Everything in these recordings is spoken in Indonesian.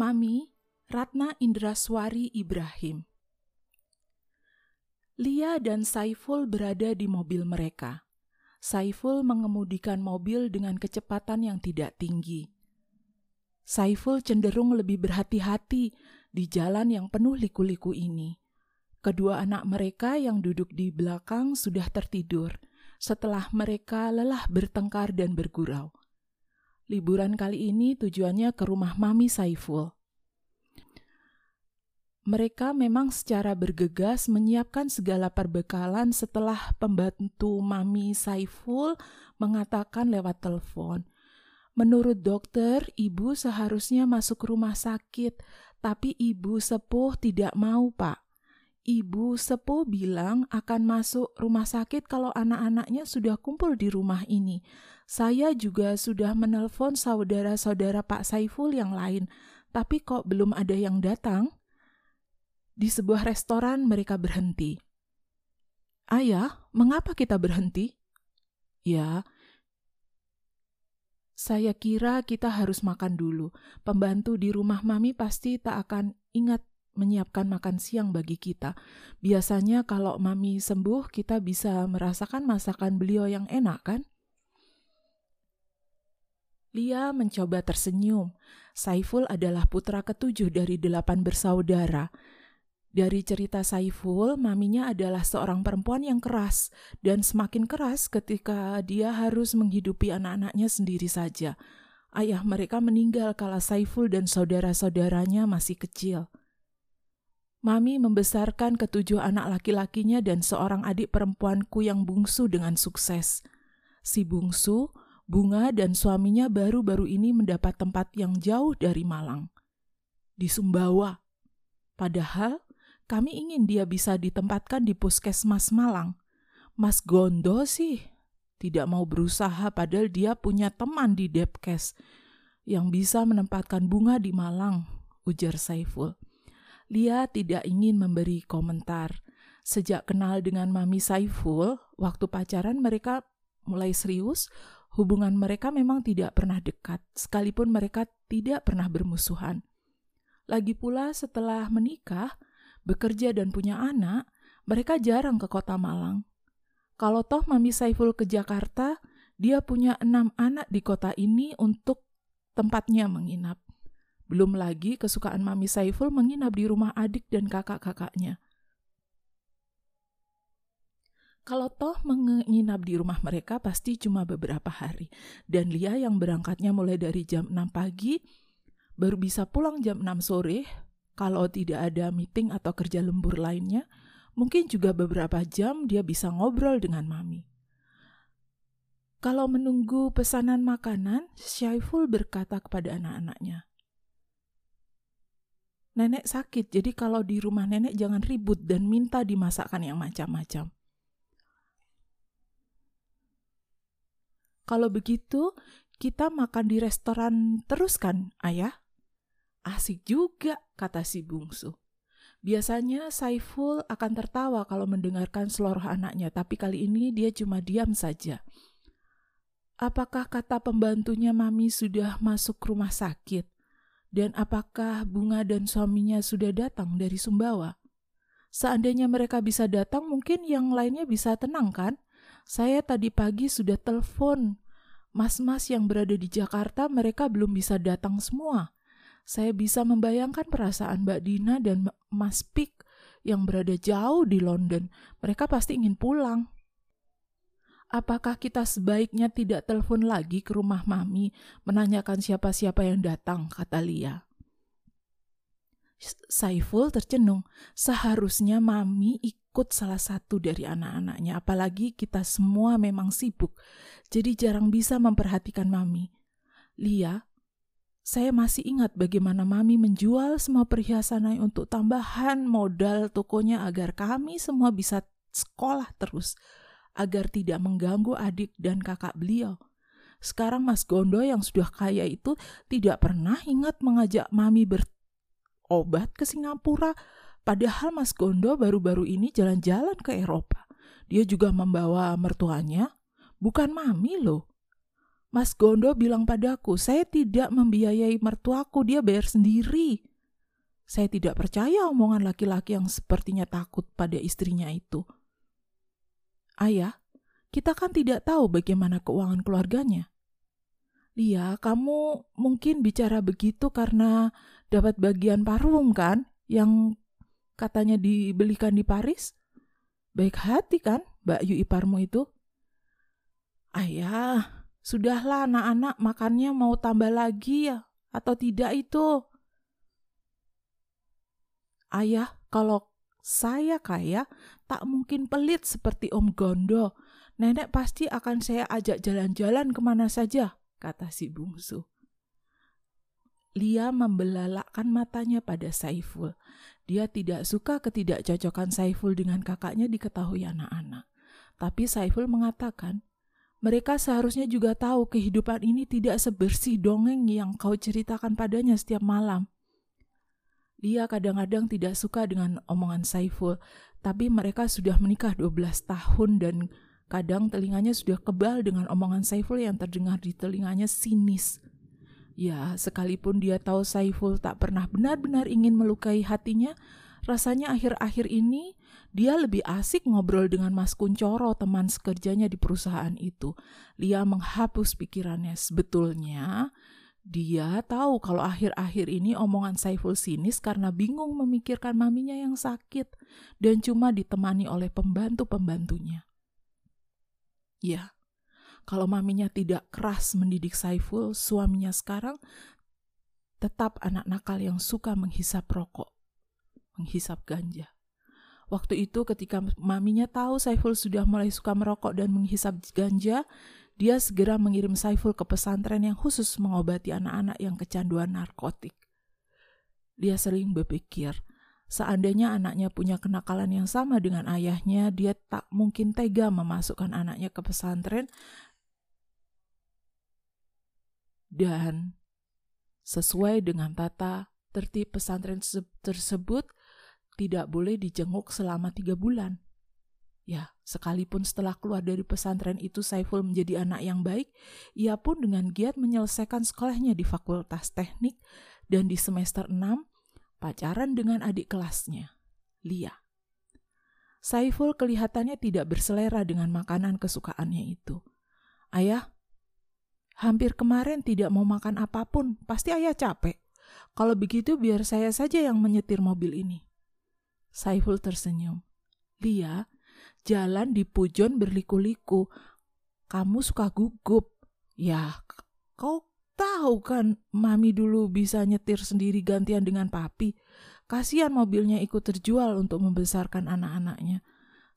Mami Ratna Indraswari Ibrahim. Lia dan Saiful berada di mobil mereka. Saiful mengemudikan mobil dengan kecepatan yang tidak tinggi. Saiful cenderung lebih berhati-hati di jalan yang penuh liku-liku ini. Kedua anak mereka yang duduk di belakang sudah tertidur setelah mereka lelah bertengkar dan bergurau. Liburan kali ini tujuannya ke rumah Mami Saiful. Mereka memang secara bergegas menyiapkan segala perbekalan setelah pembantu Mami Saiful mengatakan lewat telepon. Menurut dokter, ibu seharusnya masuk rumah sakit, tapi ibu sepuh tidak mau, Pak. Ibu sepuh bilang akan masuk rumah sakit kalau anak-anaknya sudah kumpul di rumah ini. Saya juga sudah menelpon saudara-saudara Pak Saiful yang lain, tapi kok belum ada yang datang? Di sebuah restoran mereka berhenti. Ayah, mengapa kita berhenti? Ya, saya kira kita harus makan dulu. Pembantu di rumah mami pasti tak akan ingat menyiapkan makan siang bagi kita. Biasanya kalau mami sembuh, kita bisa merasakan masakan beliau yang enak, kan? Lia mencoba tersenyum. Saiful adalah putra ketujuh dari delapan bersaudara. Dari cerita Saiful, maminya adalah seorang perempuan yang keras dan semakin keras ketika dia harus menghidupi anak-anaknya sendiri saja. Ayah mereka meninggal kala Saiful dan saudara-saudaranya masih kecil. Mami membesarkan ketujuh anak laki-lakinya dan seorang adik perempuanku yang bungsu dengan sukses. Si bungsu, Bunga dan suaminya baru-baru ini mendapat tempat yang jauh dari Malang. Di Sumbawa. Padahal kami ingin dia bisa ditempatkan di puskesmas Malang. Mas Gondo sih tidak mau berusaha padahal dia punya teman di Depkes yang bisa menempatkan bunga di Malang, ujar Saiful. Lia tidak ingin memberi komentar. Sejak kenal dengan Mami Saiful, waktu pacaran mereka mulai serius, hubungan mereka memang tidak pernah dekat, sekalipun mereka tidak pernah bermusuhan. Lagi pula setelah menikah, bekerja dan punya anak, mereka jarang ke kota Malang. Kalau toh Mami Saiful ke Jakarta, dia punya enam anak di kota ini untuk tempatnya menginap. Belum lagi kesukaan Mami Saiful menginap di rumah adik dan kakak-kakaknya. Kalau toh menginap di rumah mereka pasti cuma beberapa hari. Dan Lia yang berangkatnya mulai dari jam 6 pagi, baru bisa pulang jam 6 sore. Kalau tidak ada meeting atau kerja lembur lainnya, mungkin juga beberapa jam dia bisa ngobrol dengan Mami. Kalau menunggu pesanan makanan, Syaiful berkata kepada anak-anaknya, Nenek sakit, jadi kalau di rumah nenek jangan ribut dan minta dimasakkan yang macam-macam. Kalau begitu, kita makan di restoran terus kan, ayah? Asik juga, kata si bungsu. Biasanya Saiful akan tertawa kalau mendengarkan seluruh anaknya, tapi kali ini dia cuma diam saja. Apakah kata pembantunya Mami sudah masuk rumah sakit? Dan apakah Bunga dan suaminya sudah datang dari Sumbawa? Seandainya mereka bisa datang, mungkin yang lainnya bisa tenang kan? Saya tadi pagi sudah telepon. Mas-mas yang berada di Jakarta, mereka belum bisa datang semua. Saya bisa membayangkan perasaan Mbak Dina dan Mas Pik yang berada jauh di London. Mereka pasti ingin pulang. Apakah kita sebaiknya tidak telepon lagi ke rumah Mami menanyakan siapa-siapa yang datang, kata Lia. Saiful tercenung. Seharusnya Mami ikut salah satu dari anak-anaknya, apalagi kita semua memang sibuk, jadi jarang bisa memperhatikan Mami. Lia, saya masih ingat bagaimana Mami menjual semua perhiasannya untuk tambahan modal tokonya agar kami semua bisa sekolah terus agar tidak mengganggu adik dan kakak beliau. Sekarang Mas Gondo yang sudah kaya itu tidak pernah ingat mengajak Mami berobat ke Singapura. Padahal Mas Gondo baru-baru ini jalan-jalan ke Eropa. Dia juga membawa mertuanya, bukan Mami loh. Mas Gondo bilang padaku, saya tidak membiayai mertuaku, dia bayar sendiri. Saya tidak percaya omongan laki-laki yang sepertinya takut pada istrinya itu. Ayah, kita kan tidak tahu bagaimana keuangan keluarganya. Lia, kamu mungkin bicara begitu karena dapat bagian parfum kan yang katanya dibelikan di Paris? Baik hati kan Mbak Yu Iparmu itu? Ayah, sudahlah anak-anak makannya mau tambah lagi ya atau tidak itu? Ayah, kalau saya kaya, tak mungkin pelit seperti Om Gondo. Nenek pasti akan saya ajak jalan-jalan ke mana saja, kata si bungsu. Lia membelalakkan matanya pada Saiful. Dia tidak suka ketidakcocokan Saiful dengan kakaknya diketahui anak-anak. Tapi Saiful mengatakan, mereka seharusnya juga tahu kehidupan ini tidak sebersih dongeng yang kau ceritakan padanya setiap malam. Dia kadang-kadang tidak suka dengan omongan Saiful, tapi mereka sudah menikah 12 tahun dan kadang telinganya sudah kebal dengan omongan Saiful yang terdengar di telinganya sinis. Ya, sekalipun dia tahu Saiful tak pernah benar-benar ingin melukai hatinya, rasanya akhir-akhir ini dia lebih asik ngobrol dengan Mas Kuncoro, teman sekerjanya di perusahaan itu. Lia menghapus pikirannya. Sebetulnya, dia tahu kalau akhir-akhir ini omongan Saiful sinis karena bingung memikirkan maminya yang sakit dan cuma ditemani oleh pembantu-pembantunya. Ya, kalau maminya tidak keras mendidik Saiful, suaminya sekarang tetap anak nakal yang suka menghisap rokok, menghisap ganja. Waktu itu ketika maminya tahu Saiful sudah mulai suka merokok dan menghisap ganja, dia segera mengirim Saiful ke pesantren yang khusus mengobati anak-anak yang kecanduan narkotik. Dia sering berpikir, seandainya anaknya punya kenakalan yang sama dengan ayahnya, dia tak mungkin tega memasukkan anaknya ke pesantren dan sesuai dengan tata tertib pesantren tersebut tidak boleh dijenguk selama tiga bulan. Ya, sekalipun setelah keluar dari pesantren itu Saiful menjadi anak yang baik, ia pun dengan giat menyelesaikan sekolahnya di Fakultas Teknik dan di semester 6 pacaran dengan adik kelasnya, Lia. Saiful kelihatannya tidak berselera dengan makanan kesukaannya itu. Ayah, hampir kemarin tidak mau makan apa pun, pasti ayah capek. Kalau begitu biar saya saja yang menyetir mobil ini. Saiful tersenyum. Lia, jalan di pujon berliku-liku. Kamu suka gugup. Ya, kau tahu kan mami dulu bisa nyetir sendiri gantian dengan papi. Kasihan mobilnya ikut terjual untuk membesarkan anak-anaknya.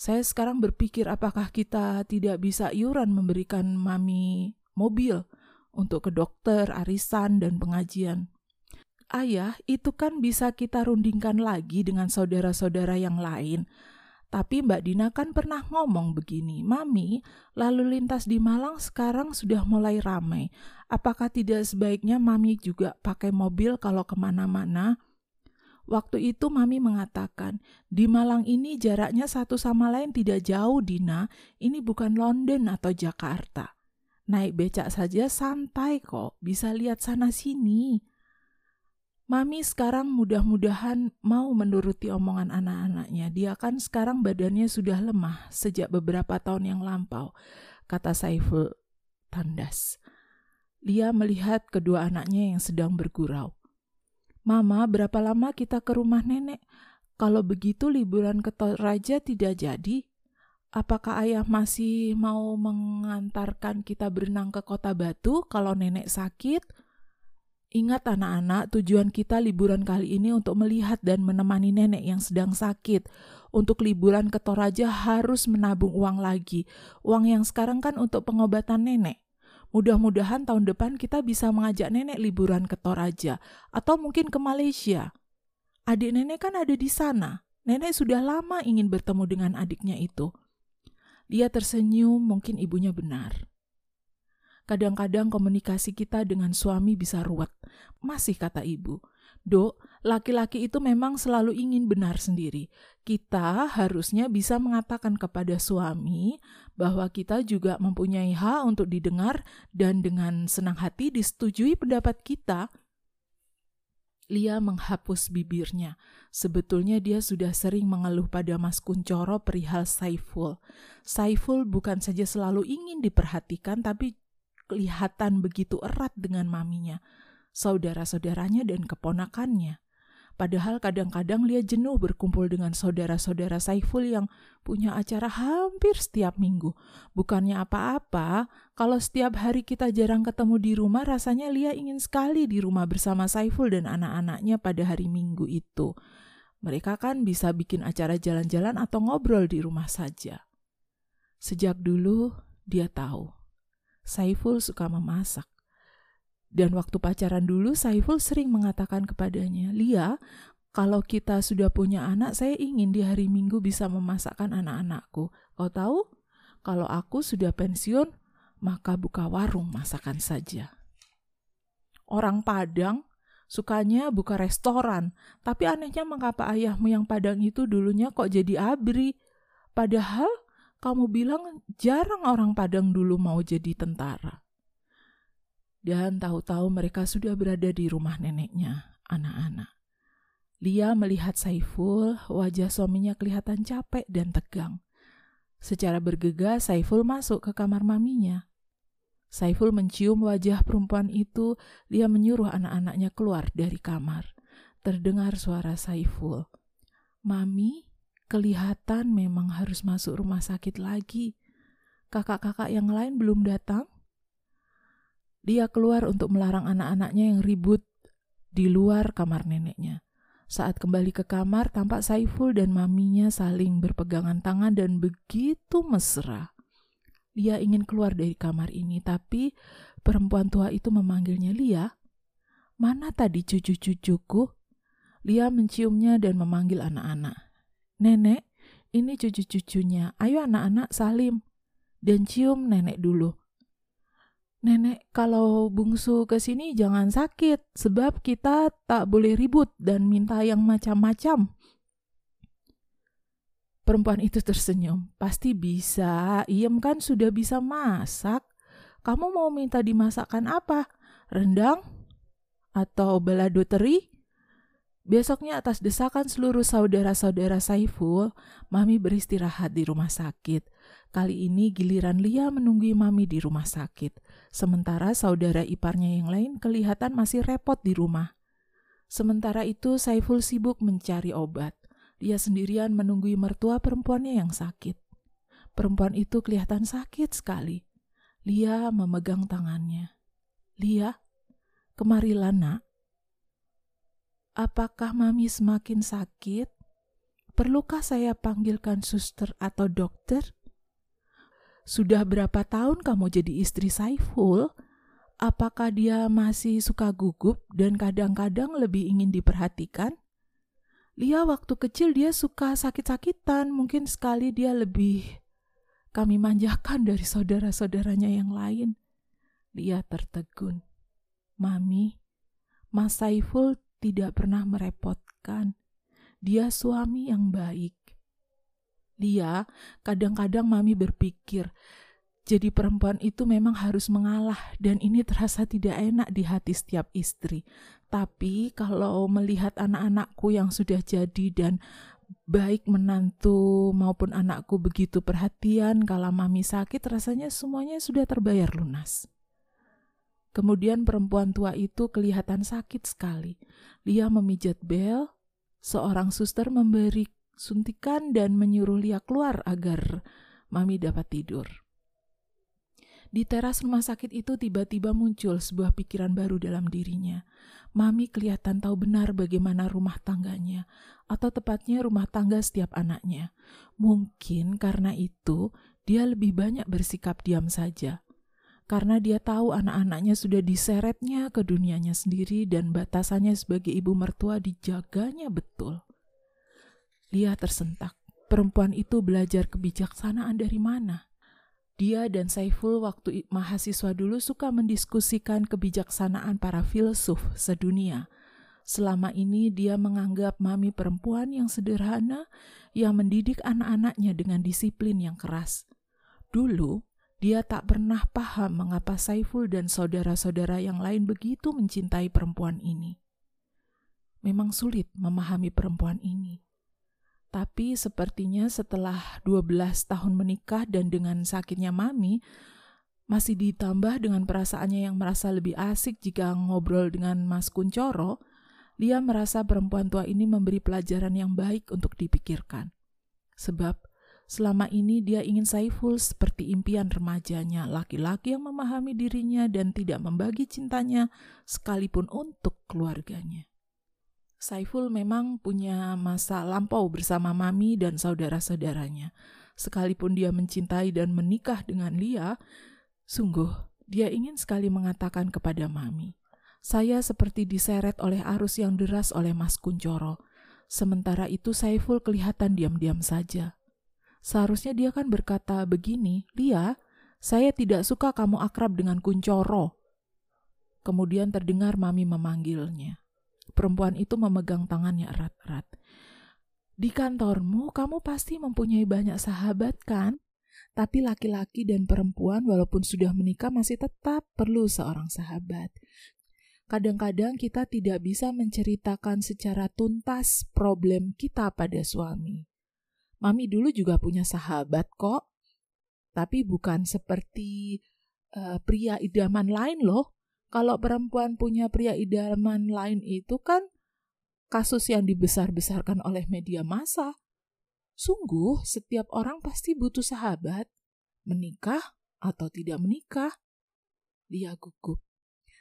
Saya sekarang berpikir apakah kita tidak bisa iuran memberikan mami mobil untuk ke dokter, arisan, dan pengajian. Ayah, itu kan bisa kita rundingkan lagi dengan saudara-saudara yang lain. Tapi Mbak Dina kan pernah ngomong begini, Mami, lalu lintas di Malang sekarang sudah mulai ramai. Apakah tidak sebaiknya Mami juga pakai mobil kalau ke mana-mana? Waktu itu Mami mengatakan, di Malang ini jaraknya satu sama lain tidak jauh Dina, ini bukan London atau Jakarta. Naik becak saja santai kok, bisa lihat sana-sini. Mami sekarang mudah-mudahan mau menuruti omongan anak-anaknya. Dia kan sekarang badannya sudah lemah sejak beberapa tahun yang lampau, kata Saiful tandas. Dia melihat kedua anaknya yang sedang bergurau. Mama, berapa lama kita ke rumah nenek? Kalau begitu liburan ke Toraja tidak jadi. Apakah ayah masih mau mengantarkan kita berenang ke kota Batu kalau nenek sakit? Ingat anak-anak, tujuan kita liburan kali ini untuk melihat dan menemani nenek yang sedang sakit. Untuk liburan ke Toraja harus menabung uang lagi. Uang yang sekarang kan untuk pengobatan nenek. Mudah-mudahan tahun depan kita bisa mengajak nenek liburan ke Toraja atau mungkin ke Malaysia. Adik nenek kan ada di sana. Nenek sudah lama ingin bertemu dengan adiknya itu. Dia tersenyum, mungkin ibunya benar. Kadang-kadang komunikasi kita dengan suami bisa ruwet. Masih kata ibu, Dok, laki-laki itu memang selalu ingin benar sendiri. Kita harusnya bisa mengatakan kepada suami bahwa kita juga mempunyai hak untuk didengar dan dengan senang hati disetujui pendapat kita. Lia menghapus bibirnya. Sebetulnya dia sudah sering mengeluh pada Mas Kuncoro perihal Saiful. Saiful bukan saja selalu ingin diperhatikan, tapi kelihatan begitu erat dengan maminya, saudara-saudaranya, dan keponakannya. Padahal kadang-kadang Lia jenuh berkumpul dengan saudara-saudara Saiful yang punya acara hampir setiap minggu. Bukannya apa-apa, kalau setiap hari kita jarang ketemu di rumah, rasanya Lia ingin sekali di rumah bersama Saiful dan anak-anaknya pada hari minggu itu. Mereka kan bisa bikin acara jalan-jalan atau ngobrol di rumah saja. Sejak dulu, dia tahu. Saiful suka memasak. Dan waktu pacaran dulu, Saiful sering mengatakan kepadanya, Lia, kalau kita sudah punya anak, saya ingin di hari Minggu bisa memasakkan anak-anakku. Kau tahu, kalau aku sudah pensiun, maka buka warung masakan saja. Orang Padang sukanya buka restoran, tapi anehnya mengapa ayahmu yang Padang itu dulunya kok jadi abri? Padahal kamu bilang jarang orang Padang dulu mau jadi tentara. Dan tahu-tahu mereka sudah berada di rumah neneknya, anak-anak. Lia melihat Saiful, wajah suaminya kelihatan capek dan tegang. Secara bergegas, Saiful masuk ke kamar maminya. Saiful mencium wajah perempuan itu, Lia menyuruh anak-anaknya keluar dari kamar. Terdengar suara Saiful. Mami, kelihatan memang harus masuk rumah sakit lagi. Kakak-kakak yang lain belum datang? Dia keluar untuk melarang anak-anaknya yang ribut di luar kamar neneknya. Saat kembali ke kamar, tampak Saiful dan maminya saling berpegangan tangan dan begitu mesra. Dia ingin keluar dari kamar ini, tapi perempuan tua itu memanggilnya Lia. Mana tadi cucu-cucuku? Lia menciumnya dan memanggil anak-anak. Nenek, ini cucu-cucunya. Ayo anak-anak salim. Dan cium nenek dulu. Nenek, kalau bungsu ke sini jangan sakit, sebab kita tak boleh ribut dan minta yang macam-macam. Perempuan itu tersenyum. Pasti bisa, Iem kan sudah bisa masak. Kamu mau minta dimasakkan apa? Rendang? Atau balado teri? Besoknya atas desakan seluruh saudara-saudara Saiful, Mami beristirahat di rumah sakit. Kali ini giliran Lia menunggui Mami di rumah sakit. Sementara saudara iparnya yang lain kelihatan masih repot di rumah. Sementara itu Saiful sibuk mencari obat. Dia sendirian menunggui mertua perempuannya yang sakit. Perempuan itu kelihatan sakit sekali. Lia memegang tangannya. Lia, kemarilah nak. Apakah mami semakin sakit? Perlukah saya panggilkan suster atau dokter? Sudah berapa tahun kamu jadi istri Saiful? Apakah dia masih suka gugup dan kadang-kadang lebih ingin diperhatikan? Lia waktu kecil dia suka sakit-sakitan, mungkin sekali dia lebih kami manjakan dari saudara-saudaranya yang lain. Lia tertegun. Mami, Mas Saiful tidak pernah merepotkan. Dia suami yang baik. Dia kadang-kadang mami berpikir, jadi perempuan itu memang harus mengalah dan ini terasa tidak enak di hati setiap istri. Tapi kalau melihat anak-anakku yang sudah jadi dan baik menantu maupun anakku begitu perhatian kalau mami sakit rasanya semuanya sudah terbayar lunas. Kemudian perempuan tua itu kelihatan sakit sekali. Lia memijat bel, seorang suster memberi suntikan dan menyuruh Lia keluar agar Mami dapat tidur. Di teras rumah sakit itu tiba-tiba muncul sebuah pikiran baru dalam dirinya. Mami kelihatan tahu benar bagaimana rumah tangganya, atau tepatnya rumah tangga setiap anaknya. Mungkin karena itu dia lebih banyak bersikap diam saja. Karena dia tahu anak-anaknya sudah diseretnya ke dunianya sendiri dan batasannya sebagai ibu mertua dijaganya betul. Lia tersentak. Perempuan itu belajar kebijaksanaan dari mana? Dia dan Saiful waktu mahasiswa dulu suka mendiskusikan kebijaksanaan para filsuf sedunia. Selama ini dia menganggap mami perempuan yang sederhana yang mendidik anak-anaknya dengan disiplin yang keras. Dulu, dia tak pernah paham mengapa Saiful dan saudara-saudara yang lain begitu mencintai perempuan ini. Memang sulit memahami perempuan ini. Tapi sepertinya setelah 12 tahun menikah dan dengan sakitnya mami, masih ditambah dengan perasaannya yang merasa lebih asik jika ngobrol dengan Mas Kuncoro, dia merasa perempuan tua ini memberi pelajaran yang baik untuk dipikirkan. Sebab selama ini dia ingin Saiful seperti impian remajanya, laki-laki yang memahami dirinya dan tidak membagi cintanya sekalipun untuk keluarganya. Saiful memang punya masa lampau bersama mami dan saudara-saudaranya. Sekalipun dia mencintai dan menikah dengan Lia, Sungguh, dia ingin sekali mengatakan kepada Mami, saya seperti diseret oleh arus yang deras oleh Mas Kuncoro. Sementara itu Saiful kelihatan diam-diam saja. Seharusnya dia kan berkata begini, Lia, saya tidak suka kamu akrab dengan Kuncoro. Kemudian terdengar Mami memanggilnya. Perempuan itu memegang tangannya erat-erat. Di kantormu kamu pasti mempunyai banyak sahabat kan? Tapi laki-laki dan perempuan walaupun sudah menikah masih tetap perlu seorang sahabat. Kadang-kadang kita tidak bisa menceritakan secara tuntas problem kita pada suami. Mami dulu juga punya sahabat kok, tapi bukan seperti uh, pria idaman lain loh. Kalau perempuan punya pria idaman lain itu kan kasus yang dibesar-besarkan oleh media massa. Sungguh, setiap orang pasti butuh sahabat, menikah atau tidak menikah. Dia gugup.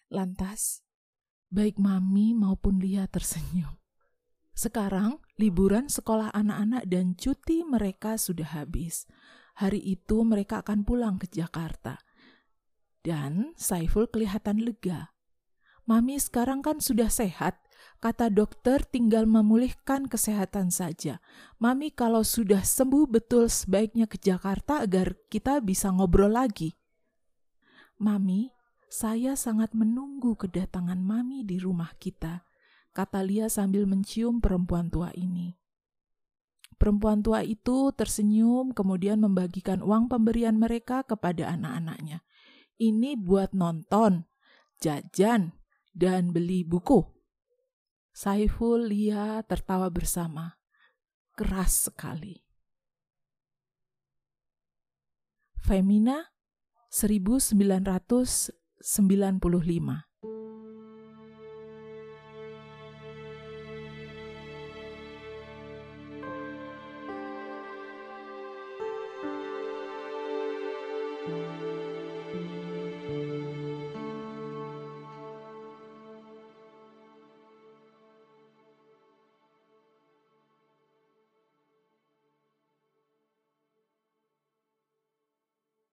Lantas, baik Mami maupun Lia tersenyum. Sekarang, liburan sekolah anak-anak dan cuti mereka sudah habis. Hari itu mereka akan pulang ke Jakarta. Dan Saiful kelihatan lega. Mami sekarang kan sudah sehat, Kata dokter tinggal memulihkan kesehatan saja. Mami kalau sudah sembuh betul sebaiknya ke Jakarta agar kita bisa ngobrol lagi. Mami, saya sangat menunggu kedatangan Mami di rumah kita, kata Lia sambil mencium perempuan tua ini. Perempuan tua itu tersenyum kemudian membagikan uang pemberian mereka kepada anak-anaknya. Ini buat nonton, jajan, dan beli buku. Saiful Lia tertawa bersama. Keras sekali. Femina 1995